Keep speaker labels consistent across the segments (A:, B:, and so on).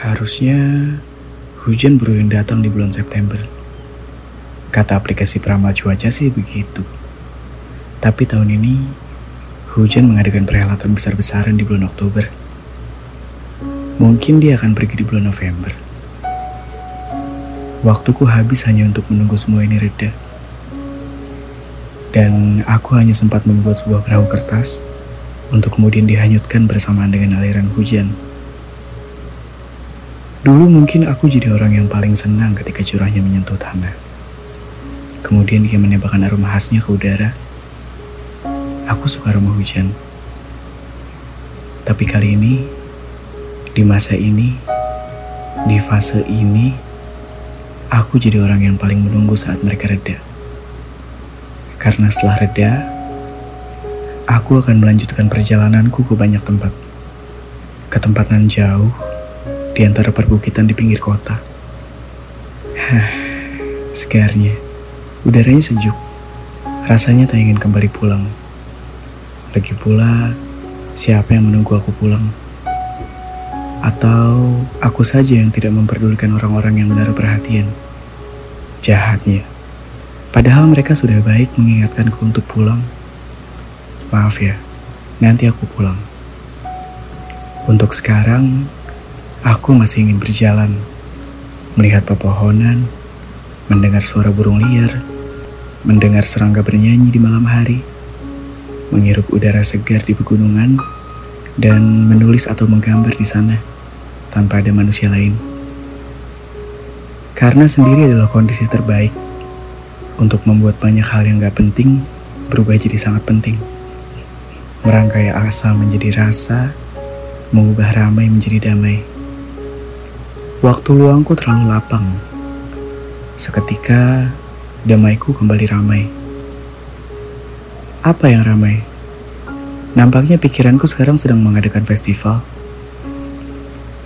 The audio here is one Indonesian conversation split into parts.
A: Harusnya hujan berulang datang di bulan September. Kata aplikasi peramal cuaca sih begitu. Tapi tahun ini hujan mengadakan perhelatan besar-besaran di bulan Oktober. Mungkin dia akan pergi di bulan November. Waktuku habis hanya untuk menunggu semua ini reda. Dan aku hanya sempat membuat sebuah perahu kertas untuk kemudian dihanyutkan bersamaan dengan aliran hujan. Dulu mungkin aku jadi orang yang paling senang ketika curahnya menyentuh tanah. Kemudian dia menembakkan aroma khasnya ke udara. Aku suka aroma hujan. Tapi kali ini, di masa ini, di fase ini, aku jadi orang yang paling menunggu saat mereka reda. Karena setelah reda, aku akan melanjutkan perjalananku ke banyak tempat. Ke tempat nan jauh, di antara perbukitan di pinggir kota. Hah, segarnya. Udaranya sejuk. Rasanya tak ingin kembali pulang. Lagi pula, siapa yang menunggu aku pulang? Atau aku saja yang tidak memperdulikan orang-orang yang menaruh perhatian? Jahatnya. Padahal mereka sudah baik mengingatkanku untuk pulang. Maaf ya, nanti aku pulang. Untuk sekarang, Aku masih ingin berjalan, melihat pepohonan, mendengar suara burung liar, mendengar serangga bernyanyi di malam hari, menghirup udara segar di pegunungan, dan menulis atau menggambar di sana tanpa ada manusia lain. Karena sendiri adalah kondisi terbaik untuk membuat banyak hal yang gak penting berubah jadi sangat penting. Merangkai asa menjadi rasa, mengubah ramai menjadi damai. Waktu luangku terlalu lapang. Seketika, damaiku kembali ramai. Apa yang ramai? Nampaknya pikiranku sekarang sedang mengadakan festival.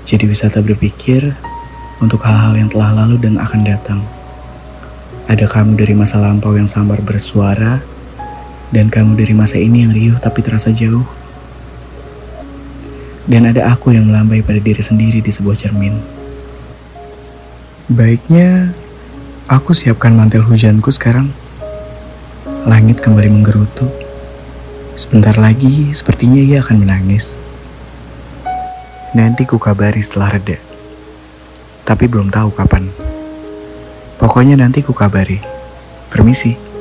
A: Jadi wisata berpikir untuk hal-hal yang telah lalu dan akan datang. Ada kamu dari masa lampau yang samar bersuara, dan kamu dari masa ini yang riuh tapi terasa jauh. Dan ada aku yang melambai pada diri sendiri di sebuah cermin. Baiknya aku siapkan mantel hujanku sekarang. Langit kembali menggerutu. Sebentar lagi sepertinya ia akan menangis. Nanti ku kabari setelah reda. Tapi belum tahu kapan. Pokoknya nanti ku kabari. Permisi.